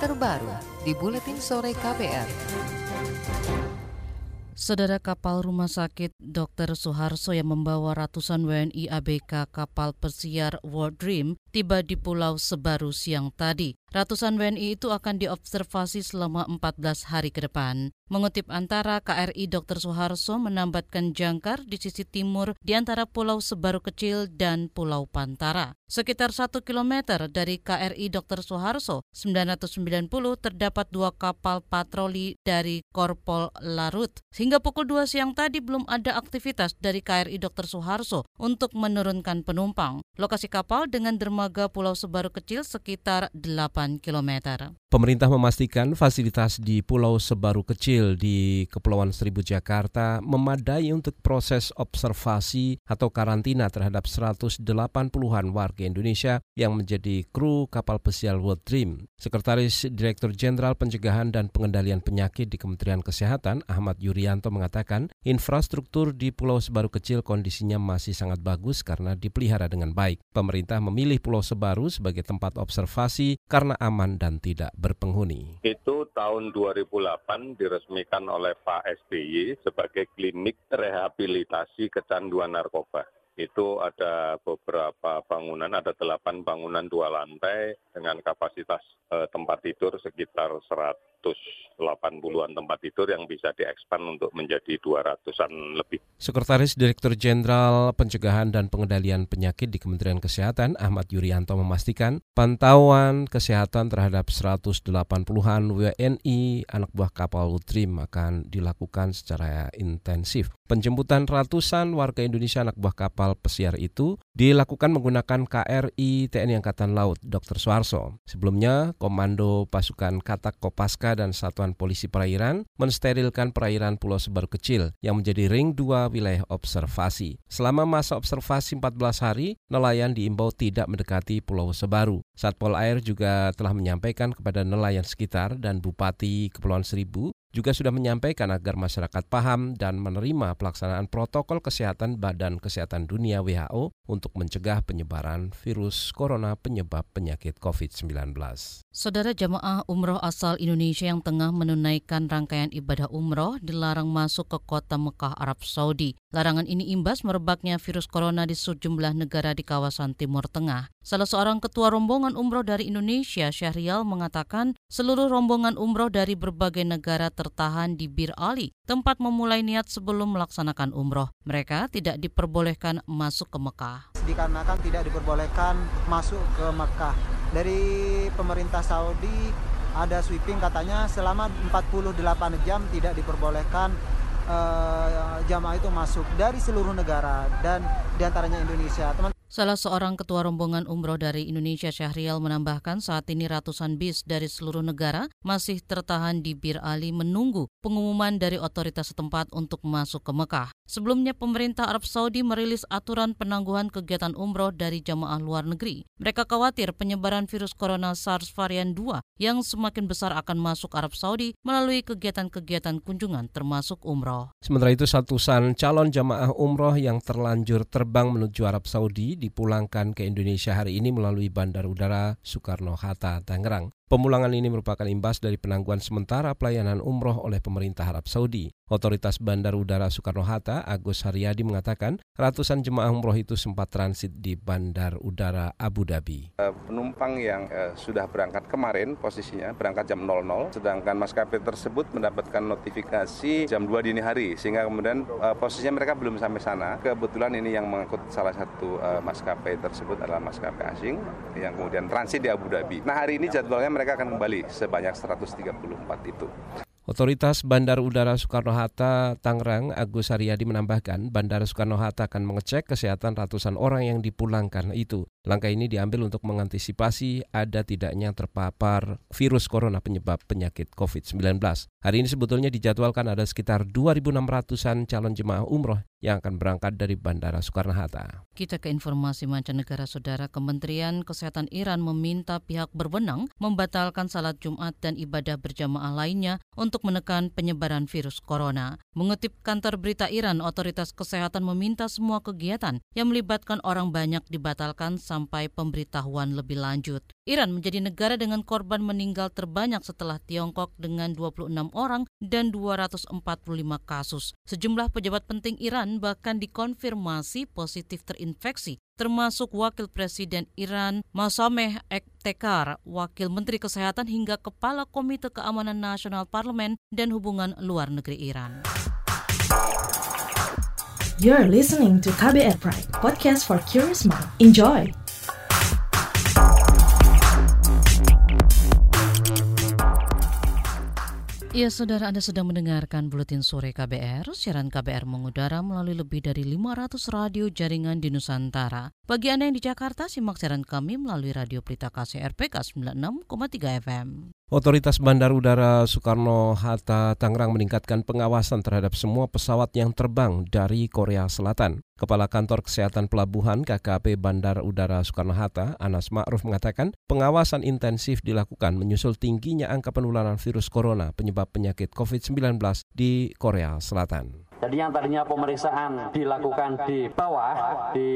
terbaru di Buletin Sore KPR. Saudara kapal rumah sakit Dr. Suharso yang membawa ratusan WNI ABK kapal pesiar World Dream tiba di Pulau Sebaru siang tadi. Ratusan WNI itu akan diobservasi selama 14 hari ke depan. Mengutip antara KRI Dr. Suharso menambatkan jangkar di sisi timur di antara Pulau Sebaru Kecil dan Pulau Pantara. Sekitar satu kilometer dari KRI Dr. Suharso, 990 terdapat dua kapal patroli dari Korpol Larut. Hingga pukul 2 siang tadi belum ada aktivitas dari KRI Dr. Suharso untuk menurunkan penumpang. Lokasi kapal dengan dermaga Pulau Sebaru Kecil sekitar 8 km. Pemerintah memastikan fasilitas di Pulau Sebaru Kecil di Kepulauan Seribu Jakarta memadai untuk proses observasi atau karantina terhadap 180-an warga Indonesia yang menjadi kru kapal pesiar World Dream. Sekretaris Direktur Jenderal Pencegahan dan Pengendalian Penyakit di Kementerian Kesehatan Ahmad Yuryanto mengatakan infrastruktur di Pulau Sebaru Kecil kondisinya masih sangat bagus karena dipelihara dengan baik. Pemerintah memilih Pulau Sebaru sebagai tempat observasi karena aman dan tidak berpenghuni. Itu tahun 2008 diresmikan oleh Pak SBY sebagai klinik rehabilitasi kecanduan narkoba itu ada beberapa bangunan, ada delapan bangunan dua lantai dengan kapasitas eh, tempat tidur sekitar 180-an tempat tidur yang bisa diekspan untuk menjadi 200-an lebih. Sekretaris Direktur Jenderal Pencegahan dan Pengendalian Penyakit di Kementerian Kesehatan Ahmad Yuryanto memastikan pantauan kesehatan terhadap 180-an WNI anak buah kapal Utrim akan dilakukan secara intensif. Penjemputan ratusan warga Indonesia anak buah kapal pesiar itu dilakukan menggunakan KRI TNI Angkatan Laut Dr. Suarso. Sebelumnya, Komando Pasukan Katak Kopaska dan Satuan Polisi Perairan mensterilkan perairan Pulau Sebaru Kecil yang menjadi ring 2 wilayah observasi. Selama masa observasi 14 hari, nelayan diimbau tidak mendekati Pulau Sebaru. Satpol Air juga telah menyampaikan kepada nelayan sekitar dan Bupati Kepulauan Seribu juga sudah menyampaikan agar masyarakat paham dan menerima pelaksanaan protokol kesehatan Badan Kesehatan Dunia WHO untuk mencegah penyebaran virus corona penyebab penyakit COVID-19. Saudara jamaah umroh asal Indonesia yang tengah menunaikan rangkaian ibadah umroh dilarang masuk ke kota Mekah, Arab Saudi. Larangan ini imbas merebaknya virus corona di sejumlah negara di kawasan Timur Tengah. Salah seorang ketua rombongan umroh dari Indonesia, Syahrial, mengatakan seluruh rombongan umroh dari berbagai negara tertahan di Bir Ali, tempat memulai niat sebelum melaksanakan umroh. Mereka tidak diperbolehkan masuk ke Mekah. Dikarenakan tidak diperbolehkan masuk ke Mekah. Dari pemerintah Saudi ada sweeping katanya selama 48 jam tidak diperbolehkan uh, jamaah itu masuk dari seluruh negara dan di antaranya Indonesia. Teman Salah seorang ketua rombongan umroh dari Indonesia Syahrial menambahkan saat ini ratusan bis dari seluruh negara masih tertahan di Bir Ali menunggu pengumuman dari otoritas setempat untuk masuk ke Mekah. Sebelumnya pemerintah Arab Saudi merilis aturan penangguhan kegiatan umroh dari jamaah luar negeri. Mereka khawatir penyebaran virus corona SARS varian 2 yang semakin besar akan masuk Arab Saudi melalui kegiatan-kegiatan kunjungan termasuk umroh. Sementara itu ratusan calon jamaah umroh yang terlanjur terbang menuju Arab Saudi dipulangkan ke Indonesia hari ini melalui Bandar Udara Soekarno-Hatta, Tangerang. Pemulangan ini merupakan imbas dari penangguhan sementara pelayanan umroh oleh pemerintah Arab Saudi. Otoritas Bandar Udara Soekarno-Hatta, Agus Haryadi mengatakan ratusan jemaah umroh itu sempat transit di Bandar Udara Abu Dhabi. Eh, penumpang yang uh, sudah berangkat kemarin posisinya berangkat jam 00, sedangkan maskapai tersebut mendapatkan notifikasi jam 2 dini hari, sehingga kemudian uh, posisinya mereka belum sampai sana. Kebetulan ini yang mengangkut salah satu maskapai tersebut adalah maskapai asing yang kemudian transit di Abu Dhabi. Nah hari ini jadwalnya mereka akan kembali sebanyak 134 itu. Otoritas Bandar Udara Soekarno-Hatta Tangerang Agus Haryadi menambahkan Bandara Soekarno-Hatta akan mengecek kesehatan ratusan orang yang dipulangkan itu. Langkah ini diambil untuk mengantisipasi ada tidaknya terpapar virus corona penyebab penyakit COVID-19. Hari ini sebetulnya dijadwalkan ada sekitar 2.600-an calon jemaah umroh yang akan berangkat dari Bandara Soekarno-Hatta. Kita ke informasi mancanegara, Saudara. Kementerian Kesehatan Iran meminta pihak berwenang membatalkan salat Jumat dan ibadah berjamaah lainnya untuk menekan penyebaran virus corona. Mengutip kantor berita Iran, otoritas kesehatan meminta semua kegiatan yang melibatkan orang banyak dibatalkan sampai pemberitahuan lebih lanjut. Iran menjadi negara dengan korban meninggal terbanyak setelah Tiongkok dengan 26 orang dan 245 kasus. Sejumlah pejabat penting Iran bahkan dikonfirmasi positif terinfeksi termasuk Wakil Presiden Iran Masameh Ektekar, Wakil Menteri Kesehatan hingga Kepala Komite Keamanan Nasional Parlemen dan Hubungan Luar Negeri Iran. You're listening to KBR Pride, podcast for curious mind. Enjoy! Ya, saudara Anda sedang mendengarkan Buletin Sore KBR. Siaran KBR mengudara melalui lebih dari 500 radio jaringan di Nusantara. Bagi Anda yang di Jakarta, simak siaran kami melalui Radio Pelita KCRP K96,3 FM. Otoritas Bandar Udara Soekarno-Hatta Tangerang meningkatkan pengawasan terhadap semua pesawat yang terbang dari Korea Selatan. Kepala Kantor Kesehatan Pelabuhan KKP Bandar Udara Soekarno-Hatta, Anas Ma'ruf mengatakan pengawasan intensif dilakukan menyusul tingginya angka penularan virus corona penyebab penyakit COVID-19 di Korea Selatan. Jadi yang tadinya pemeriksaan dilakukan di bawah di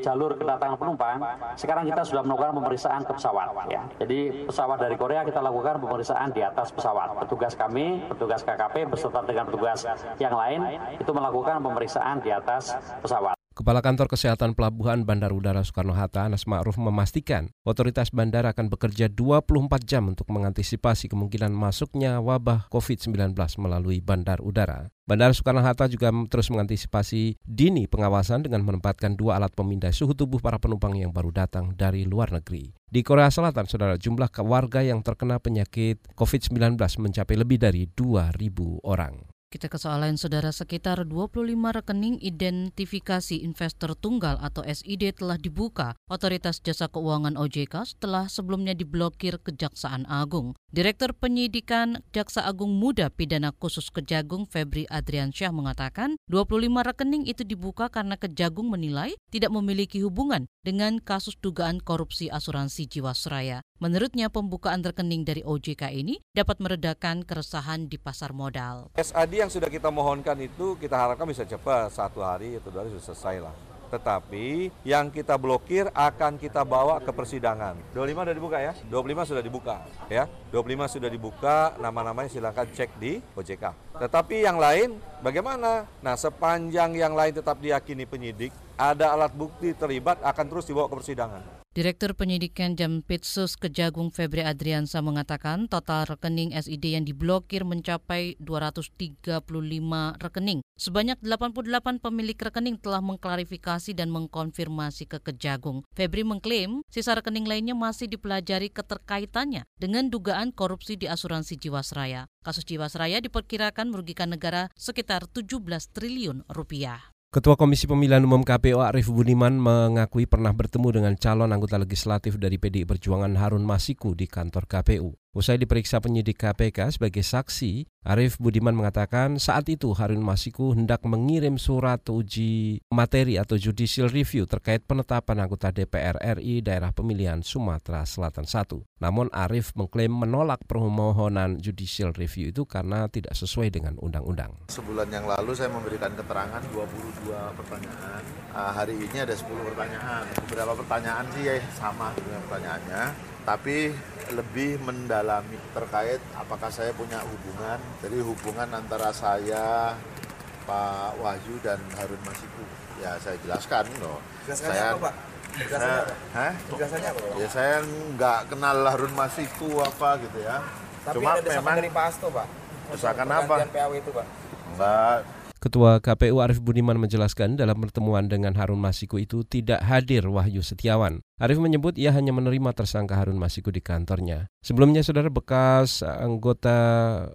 jalur kedatangan penumpang, sekarang kita sudah melakukan pemeriksaan ke pesawat. Ya. Jadi pesawat dari Korea kita lakukan pemeriksaan di atas pesawat. Petugas kami, petugas KKP beserta dengan petugas yang lain itu melakukan pemeriksaan di atas pesawat. Kepala Kantor Kesehatan Pelabuhan Bandar Udara Soekarno-Hatta, Anas Ma'ruf memastikan otoritas bandara akan bekerja 24 jam untuk mengantisipasi kemungkinan masuknya wabah COVID-19 melalui bandar udara. Bandara Soekarno-Hatta juga terus mengantisipasi dini pengawasan dengan menempatkan dua alat pemindai suhu tubuh para penumpang yang baru datang dari luar negeri. Di Korea Selatan, saudara, jumlah warga yang terkena penyakit COVID-19 mencapai lebih dari 2.000 orang. Kita ke soal lain, saudara. Sekitar 25 rekening identifikasi investor tunggal atau SID telah dibuka Otoritas Jasa Keuangan OJK setelah sebelumnya diblokir Kejaksaan Agung. Direktur Penyidikan Jaksa Agung Muda Pidana Khusus Kejagung Febri Adriansyah mengatakan 25 rekening itu dibuka karena Kejagung menilai tidak memiliki hubungan dengan kasus dugaan korupsi asuransi Jiwasraya. Menurutnya pembukaan rekening dari OJK ini dapat meredakan keresahan di pasar modal. SAD yang sudah kita mohonkan itu kita harapkan bisa cepat satu hari atau dua hari sudah selesai lah tetapi yang kita blokir akan kita bawa ke persidangan. 25 sudah dibuka ya? 25 sudah dibuka ya. 25 sudah dibuka, nama-namanya silakan cek di OJK. Tetapi yang lain bagaimana? Nah, sepanjang yang lain tetap diyakini penyidik, ada alat bukti terlibat akan terus dibawa ke persidangan. Direktur Penyidikan Jampitsus Kejagung Febri Adriansa mengatakan total rekening SID yang diblokir mencapai 235 rekening. Sebanyak 88 pemilik rekening telah mengklarifikasi dan mengkonfirmasi ke Kejagung. Febri mengklaim sisa rekening lainnya masih dipelajari keterkaitannya dengan dugaan korupsi di asuransi Jiwasraya. Kasus Jiwasraya diperkirakan merugikan negara sekitar 17 triliun rupiah. Ketua Komisi Pemilihan Umum KPU Arief Budiman mengakui pernah bertemu dengan calon anggota legislatif dari PDI Perjuangan Harun Masiku di kantor KPU. Usai diperiksa penyidik KPK sebagai saksi, Arief Budiman mengatakan saat itu Harun Masiku hendak mengirim surat uji materi atau judicial review terkait penetapan anggota DPR RI daerah pemilihan Sumatera Selatan I. Namun Arief mengklaim menolak permohonan judicial review itu karena tidak sesuai dengan undang-undang. Sebulan yang lalu saya memberikan keterangan 22 pertanyaan. Uh, hari ini ada 10 pertanyaan. Beberapa pertanyaan sih ya sama dengan pertanyaannya, tapi lebih mendalami terkait apakah saya punya hubungan jadi hubungan antara saya Pak Wahyu dan Harun Masiku ya saya jelaskan loh saya apa, Pak? Saya, hah? apa? Ya saya nggak kenal Harun Masiku apa gitu ya. Tapi Cuma ada memang dari Pak Asto, Pak. Desakan apa? PAW itu, Pak. Enggak, Ketua KPU Arief Budiman menjelaskan dalam pertemuan dengan Harun Masiku itu tidak hadir Wahyu Setiawan. Arief menyebut ia hanya menerima tersangka Harun Masiku di kantornya. Sebelumnya saudara bekas anggota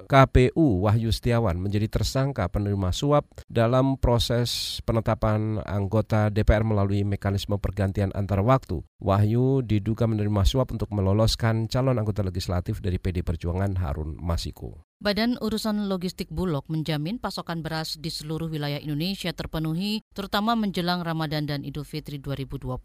KPU Wahyu Setiawan menjadi tersangka penerima suap dalam proses penetapan anggota DPR melalui mekanisme pergantian antar waktu. Wahyu diduga menerima suap untuk meloloskan calon anggota legislatif dari PD Perjuangan Harun Masiku. Badan Urusan Logistik Bulog menjamin pasokan beras di seluruh wilayah Indonesia terpenuhi, terutama menjelang Ramadan dan Idul Fitri 2020.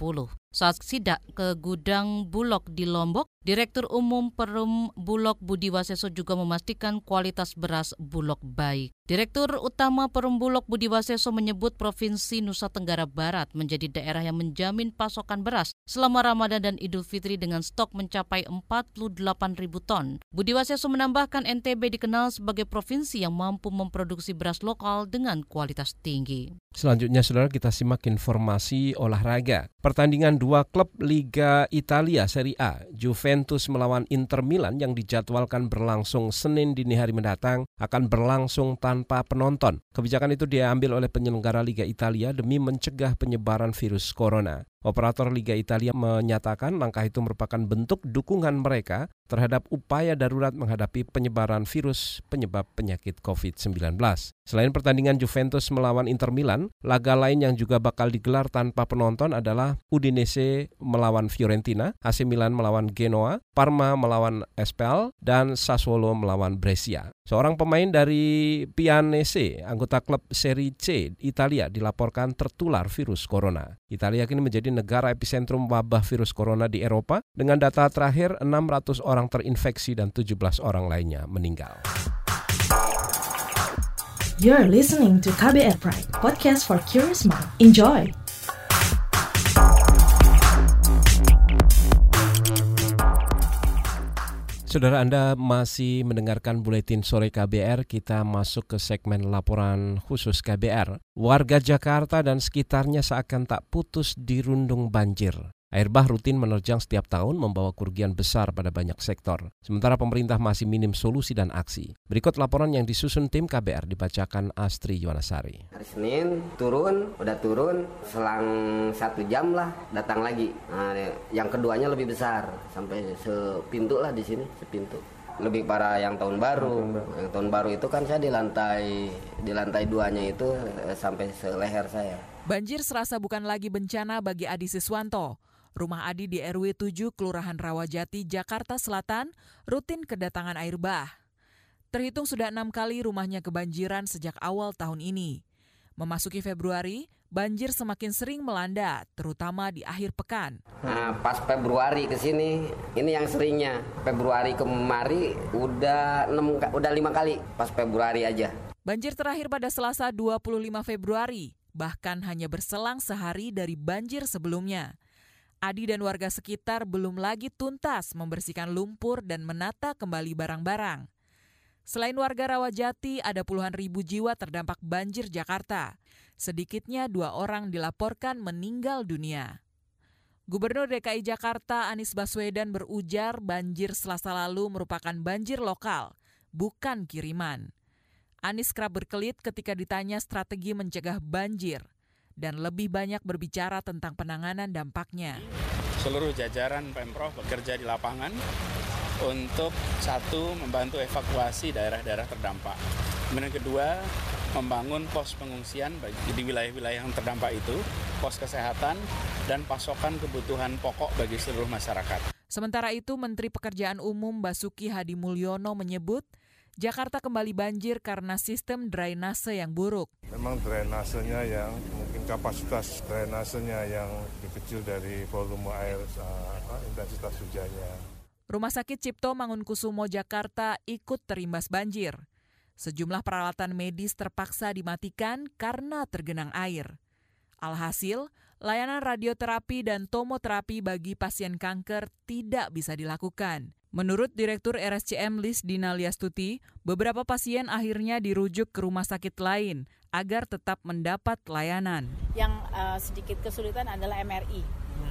Saat sidak ke gudang Bulog di Lombok, Direktur Umum Perum Bulog Budi Waseso juga memastikan kualitas beras Bulog baik. Direktur Utama Perum Bulog Budi Waseso menyebut Provinsi Nusa Tenggara Barat menjadi daerah yang menjamin pasokan beras selama Ramadan dan Idul Fitri dengan stok mencapai 48 ribu ton. Budi Waseso menambahkan NTB dikenal sebagai provinsi yang mampu memproduksi beras lokal dengan kualitas tinggi. Selanjutnya, saudara, kita simak informasi olahraga. Pertandingan dua klub Liga Italia Serie A, Juventus melawan Inter Milan yang dijadwalkan berlangsung Senin dini hari mendatang, akan berlangsung tanpa penonton. Kebijakan itu diambil oleh penyelenggara Liga Italia demi mencegah penyebaran virus corona. Operator Liga Italia menyatakan langkah itu merupakan bentuk dukungan mereka terhadap upaya darurat menghadapi penyebaran virus penyebab penyakit COVID-19. Selain pertandingan Juventus melawan Inter Milan, laga lain yang juga bakal digelar tanpa penonton adalah Udinese melawan Fiorentina, AC Milan melawan Genoa, Parma melawan Espel, dan Sassuolo melawan Brescia. Seorang pemain dari Pianese, anggota klub Serie C Italia, dilaporkan tertular virus corona. Italia kini menjadi negara epicentrum wabah virus corona di Eropa dengan data terakhir 600 orang terinfeksi dan 17 orang lainnya meninggal. You're listening to KBR Pride, podcast for curious mind. Enjoy! Saudara Anda masih mendengarkan buletin sore KBR, kita masuk ke segmen laporan khusus KBR. Warga Jakarta dan sekitarnya seakan tak putus dirundung banjir. Air bah rutin menerjang setiap tahun membawa kerugian besar pada banyak sektor. Sementara pemerintah masih minim solusi dan aksi. Berikut laporan yang disusun tim KBR dibacakan Astri Yuwanasari. Hari Senin turun, udah turun, selang satu jam lah datang lagi. Nah, yang keduanya lebih besar, sampai sepintu lah di sini, sepintu lebih parah yang tahun baru. Yang tahun baru itu kan saya di lantai di lantai duanya itu eh, sampai seleher saya. Banjir serasa bukan lagi bencana bagi Adi Siswanto. Rumah Adi di RW 7 Kelurahan Rawajati, Jakarta Selatan rutin kedatangan air bah. Terhitung sudah enam kali rumahnya kebanjiran sejak awal tahun ini. Memasuki Februari, banjir semakin sering melanda, terutama di akhir pekan. Nah, pas Februari ke sini, ini yang seringnya. Februari kemari udah 6, udah lima kali pas Februari aja. Banjir terakhir pada Selasa 25 Februari, bahkan hanya berselang sehari dari banjir sebelumnya. Adi dan warga sekitar belum lagi tuntas membersihkan lumpur dan menata kembali barang-barang. Selain warga Rawajati, ada puluhan ribu jiwa terdampak banjir Jakarta. Sedikitnya dua orang dilaporkan meninggal dunia. Gubernur DKI Jakarta Anies Baswedan berujar banjir selasa lalu merupakan banjir lokal, bukan kiriman. Anies kerap berkelit ketika ditanya strategi mencegah banjir – dan lebih banyak berbicara tentang penanganan dampaknya. Seluruh jajaran Pemprov bekerja di lapangan untuk satu membantu evakuasi daerah-daerah terdampak. Kemudian kedua, membangun pos pengungsian bagi di wilayah-wilayah yang terdampak itu, pos kesehatan dan pasokan kebutuhan pokok bagi seluruh masyarakat. Sementara itu, Menteri Pekerjaan Umum Basuki Hadi Mulyono menyebut Jakarta kembali banjir karena sistem drainase yang buruk. Memang drainasenya yang kapasitas drainasenya yang kecil dari volume air uh, intensitas hujannya. Rumah Sakit Cipto Mangunkusumo Jakarta ikut terimbas banjir. Sejumlah peralatan medis terpaksa dimatikan karena tergenang air. Alhasil, layanan radioterapi dan tomoterapi bagi pasien kanker tidak bisa dilakukan. Menurut Direktur RSCM Lis Dina Liastuti, beberapa pasien akhirnya dirujuk ke rumah sakit lain agar tetap mendapat layanan. Yang uh, sedikit kesulitan adalah MRI.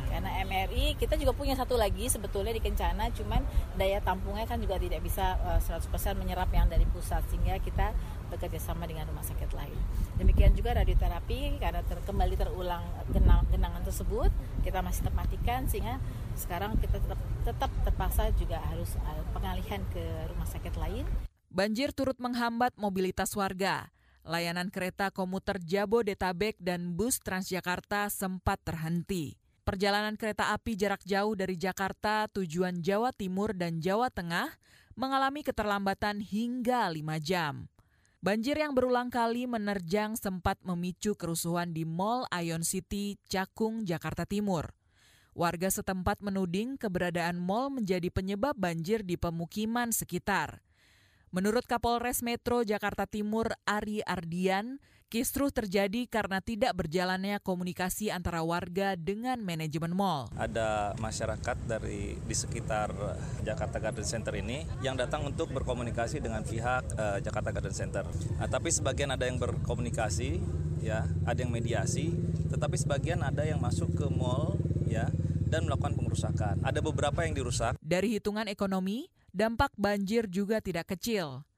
Karena MRI kita juga punya satu lagi sebetulnya di Kencana, cuman daya tampungnya kan juga tidak bisa uh, eh, 100% menyerap yang dari pusat sehingga kita bekerja sama dengan rumah sakit lain. Demikian juga radioterapi karena ter, kembali terulang genang, genangan tersebut kita masih termatikan sehingga sekarang kita tetap tetap terpaksa juga harus uh, pengalihan ke rumah sakit lain. Banjir turut menghambat mobilitas warga. Layanan kereta komuter Jabodetabek dan bus Transjakarta sempat terhenti. Perjalanan kereta api jarak jauh dari Jakarta tujuan Jawa Timur dan Jawa Tengah mengalami keterlambatan hingga 5 jam. Banjir yang berulang kali menerjang sempat memicu kerusuhan di Mall Ion City, Cakung, Jakarta Timur. Warga setempat menuding keberadaan mall menjadi penyebab banjir di pemukiman sekitar. Menurut Kapolres Metro Jakarta Timur Ari Ardian, Kisruh terjadi karena tidak berjalannya komunikasi antara warga dengan manajemen mall. Ada masyarakat dari di sekitar Jakarta Garden Center ini yang datang untuk berkomunikasi dengan pihak uh, Jakarta Garden Center. Nah, tapi sebagian ada yang berkomunikasi, ya, ada yang mediasi, tetapi sebagian ada yang masuk ke mall, ya, dan melakukan pengerusakan. Ada beberapa yang dirusak. Dari hitungan ekonomi, dampak banjir juga tidak kecil.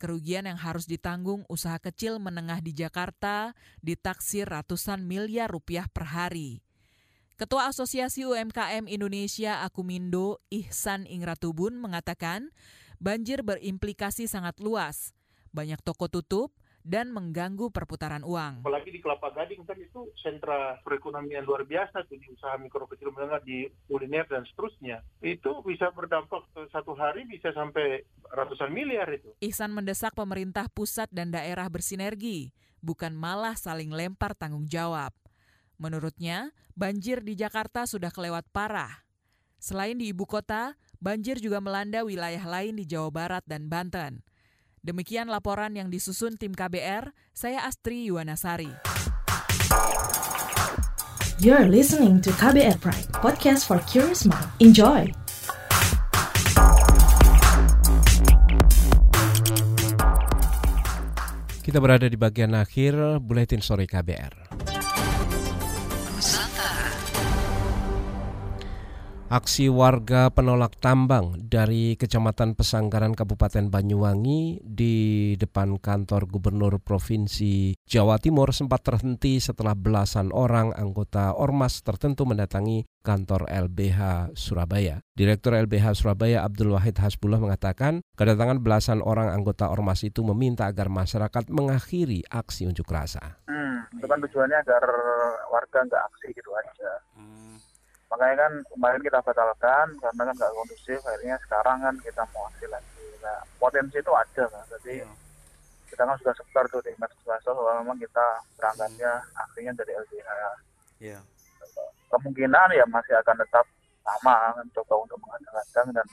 Kerugian yang harus ditanggung usaha kecil menengah di Jakarta ditaksir ratusan miliar rupiah per hari. Ketua Asosiasi UMKM Indonesia Akumindo Ihsan Ingratubun mengatakan banjir berimplikasi sangat luas. Banyak toko tutup, dan mengganggu perputaran uang. Apalagi di Kelapa Gading kan itu sentra perekonomian luar biasa tuh di usaha mikro kecil menengah di kuliner dan seterusnya. Itu bisa berdampak satu hari bisa sampai ratusan miliar itu. Ihsan mendesak pemerintah pusat dan daerah bersinergi, bukan malah saling lempar tanggung jawab. Menurutnya, banjir di Jakarta sudah kelewat parah. Selain di ibu kota, banjir juga melanda wilayah lain di Jawa Barat dan Banten. Demikian laporan yang disusun tim KBR, saya Astri Yuwanasari. You're listening to KBR Pride, podcast for curious mind. Enjoy! Kita berada di bagian akhir Buletin Sore KBR. Aksi warga penolak tambang dari Kecamatan Pesanggaran Kabupaten Banyuwangi di depan kantor Gubernur Provinsi Jawa Timur sempat terhenti setelah belasan orang anggota Ormas tertentu mendatangi kantor LBH Surabaya. Direktur LBH Surabaya Abdul Wahid Hasbullah mengatakan kedatangan belasan orang anggota Ormas itu meminta agar masyarakat mengakhiri aksi unjuk rasa. Hmm, itu kan tujuannya agar warga nggak aksi gitu aja. Hmm makanya kan kemarin kita batalkan karena kan nggak kondusif akhirnya sekarang kan kita mau hasil lagi nah potensi itu ada kan jadi hmm. kita kan sudah sebentar tuh di medsos bahwa memang kita berangkatnya akhirnya dari LBH yeah. kemungkinan ya masih akan tetap sama mencoba untuk mengadakan dan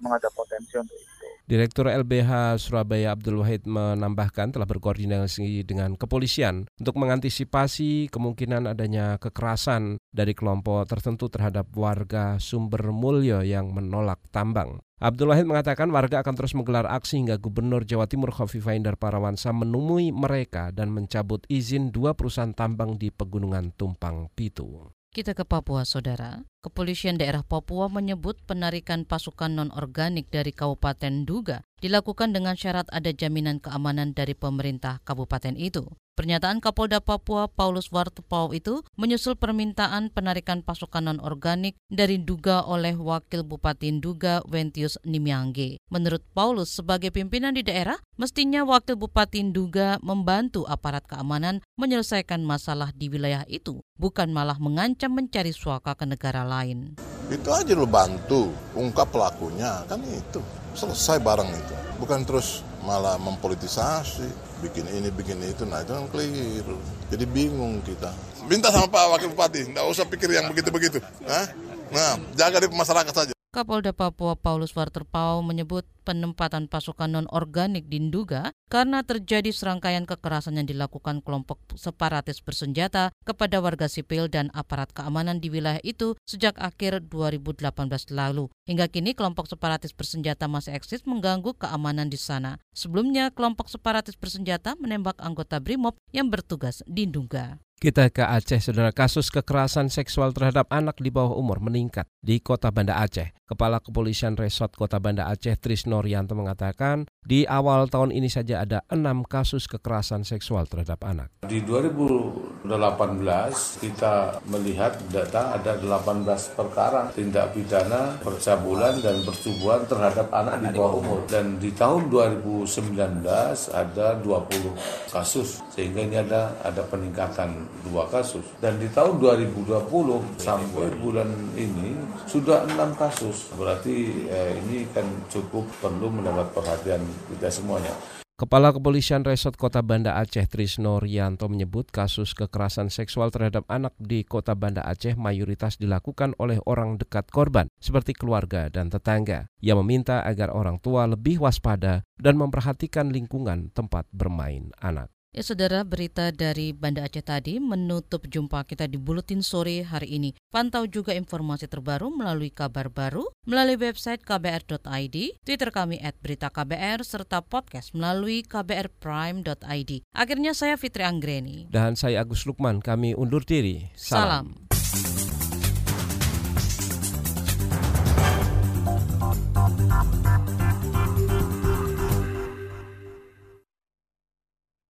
menghadap potensi untuk itu. Direktur LBH Surabaya Abdul Wahid menambahkan telah berkoordinasi dengan kepolisian untuk mengantisipasi kemungkinan adanya kekerasan dari kelompok tertentu terhadap warga sumber mulyo yang menolak tambang. Abdul Wahid mengatakan warga akan terus menggelar aksi hingga Gubernur Jawa Timur Khofifah Indar Parawansa menemui mereka dan mencabut izin dua perusahaan tambang di Pegunungan Tumpang Pitu. Kita ke Papua, Saudara. Kepolisian daerah Papua menyebut penarikan pasukan non-organik dari Kabupaten Duga dilakukan dengan syarat ada jaminan keamanan dari pemerintah kabupaten itu. Pernyataan Kapolda Papua Paulus Wartepau itu menyusul permintaan penarikan pasukan non-organik dari Duga oleh Wakil Bupati Duga Wentius Nimiangge. Menurut Paulus, sebagai pimpinan di daerah, mestinya Wakil Bupati Duga membantu aparat keamanan menyelesaikan masalah di wilayah itu, bukan malah mengancam mencari suaka ke negara lain. Itu aja lo bantu, ungkap pelakunya, kan itu. Selesai barang itu. Bukan terus malah mempolitisasi, bikin ini, bikin itu, nah itu kan keliru. Jadi bingung kita. Minta sama Pak Wakil Bupati, nggak usah pikir yang begitu-begitu. Nah, jaga di masyarakat saja. Kapolda Papua Paulus Warterpau menyebut penempatan pasukan non-organik di Nduga karena terjadi serangkaian kekerasan yang dilakukan kelompok separatis bersenjata kepada warga sipil dan aparat keamanan di wilayah itu sejak akhir 2018 lalu. Hingga kini kelompok separatis bersenjata masih eksis mengganggu keamanan di sana. Sebelumnya kelompok separatis bersenjata menembak anggota BRIMOB yang bertugas di Nduga. Kita ke Aceh, saudara. Kasus kekerasan seksual terhadap anak di bawah umur meningkat di kota Banda Aceh. Kepala Kepolisian Resort Kota Banda Aceh, Trisno Rianto mengatakan, Di awal tahun ini saja ada enam kasus kekerasan seksual terhadap anak. Di 2018 kita melihat data ada 18 perkara tindak pidana percabulan dan percubuan terhadap anak di bawah umur. Dan di tahun 2019 ada 20 kasus sehingga ini ada ada peningkatan dua kasus. Dan di tahun 2020 sampai bulan ini sudah enam kasus. Berarti eh, ini kan cukup perlu mendapat perhatian kita semuanya. Kepala Kepolisian Resort Kota Banda Aceh Trisno Rianto menyebut kasus kekerasan seksual terhadap anak di Kota Banda Aceh mayoritas dilakukan oleh orang dekat korban, seperti keluarga dan tetangga. Ia meminta agar orang tua lebih waspada dan memperhatikan lingkungan tempat bermain anak. Ya saudara, berita dari Banda Aceh tadi menutup jumpa kita di Buletin Sore hari ini. Pantau juga informasi terbaru melalui kabar baru, melalui website kbr.id, Twitter kami at berita KBR, serta podcast melalui kbrprime.id. Akhirnya saya Fitri Anggreni. Dan saya Agus Lukman, kami undur diri. Salam. Salam.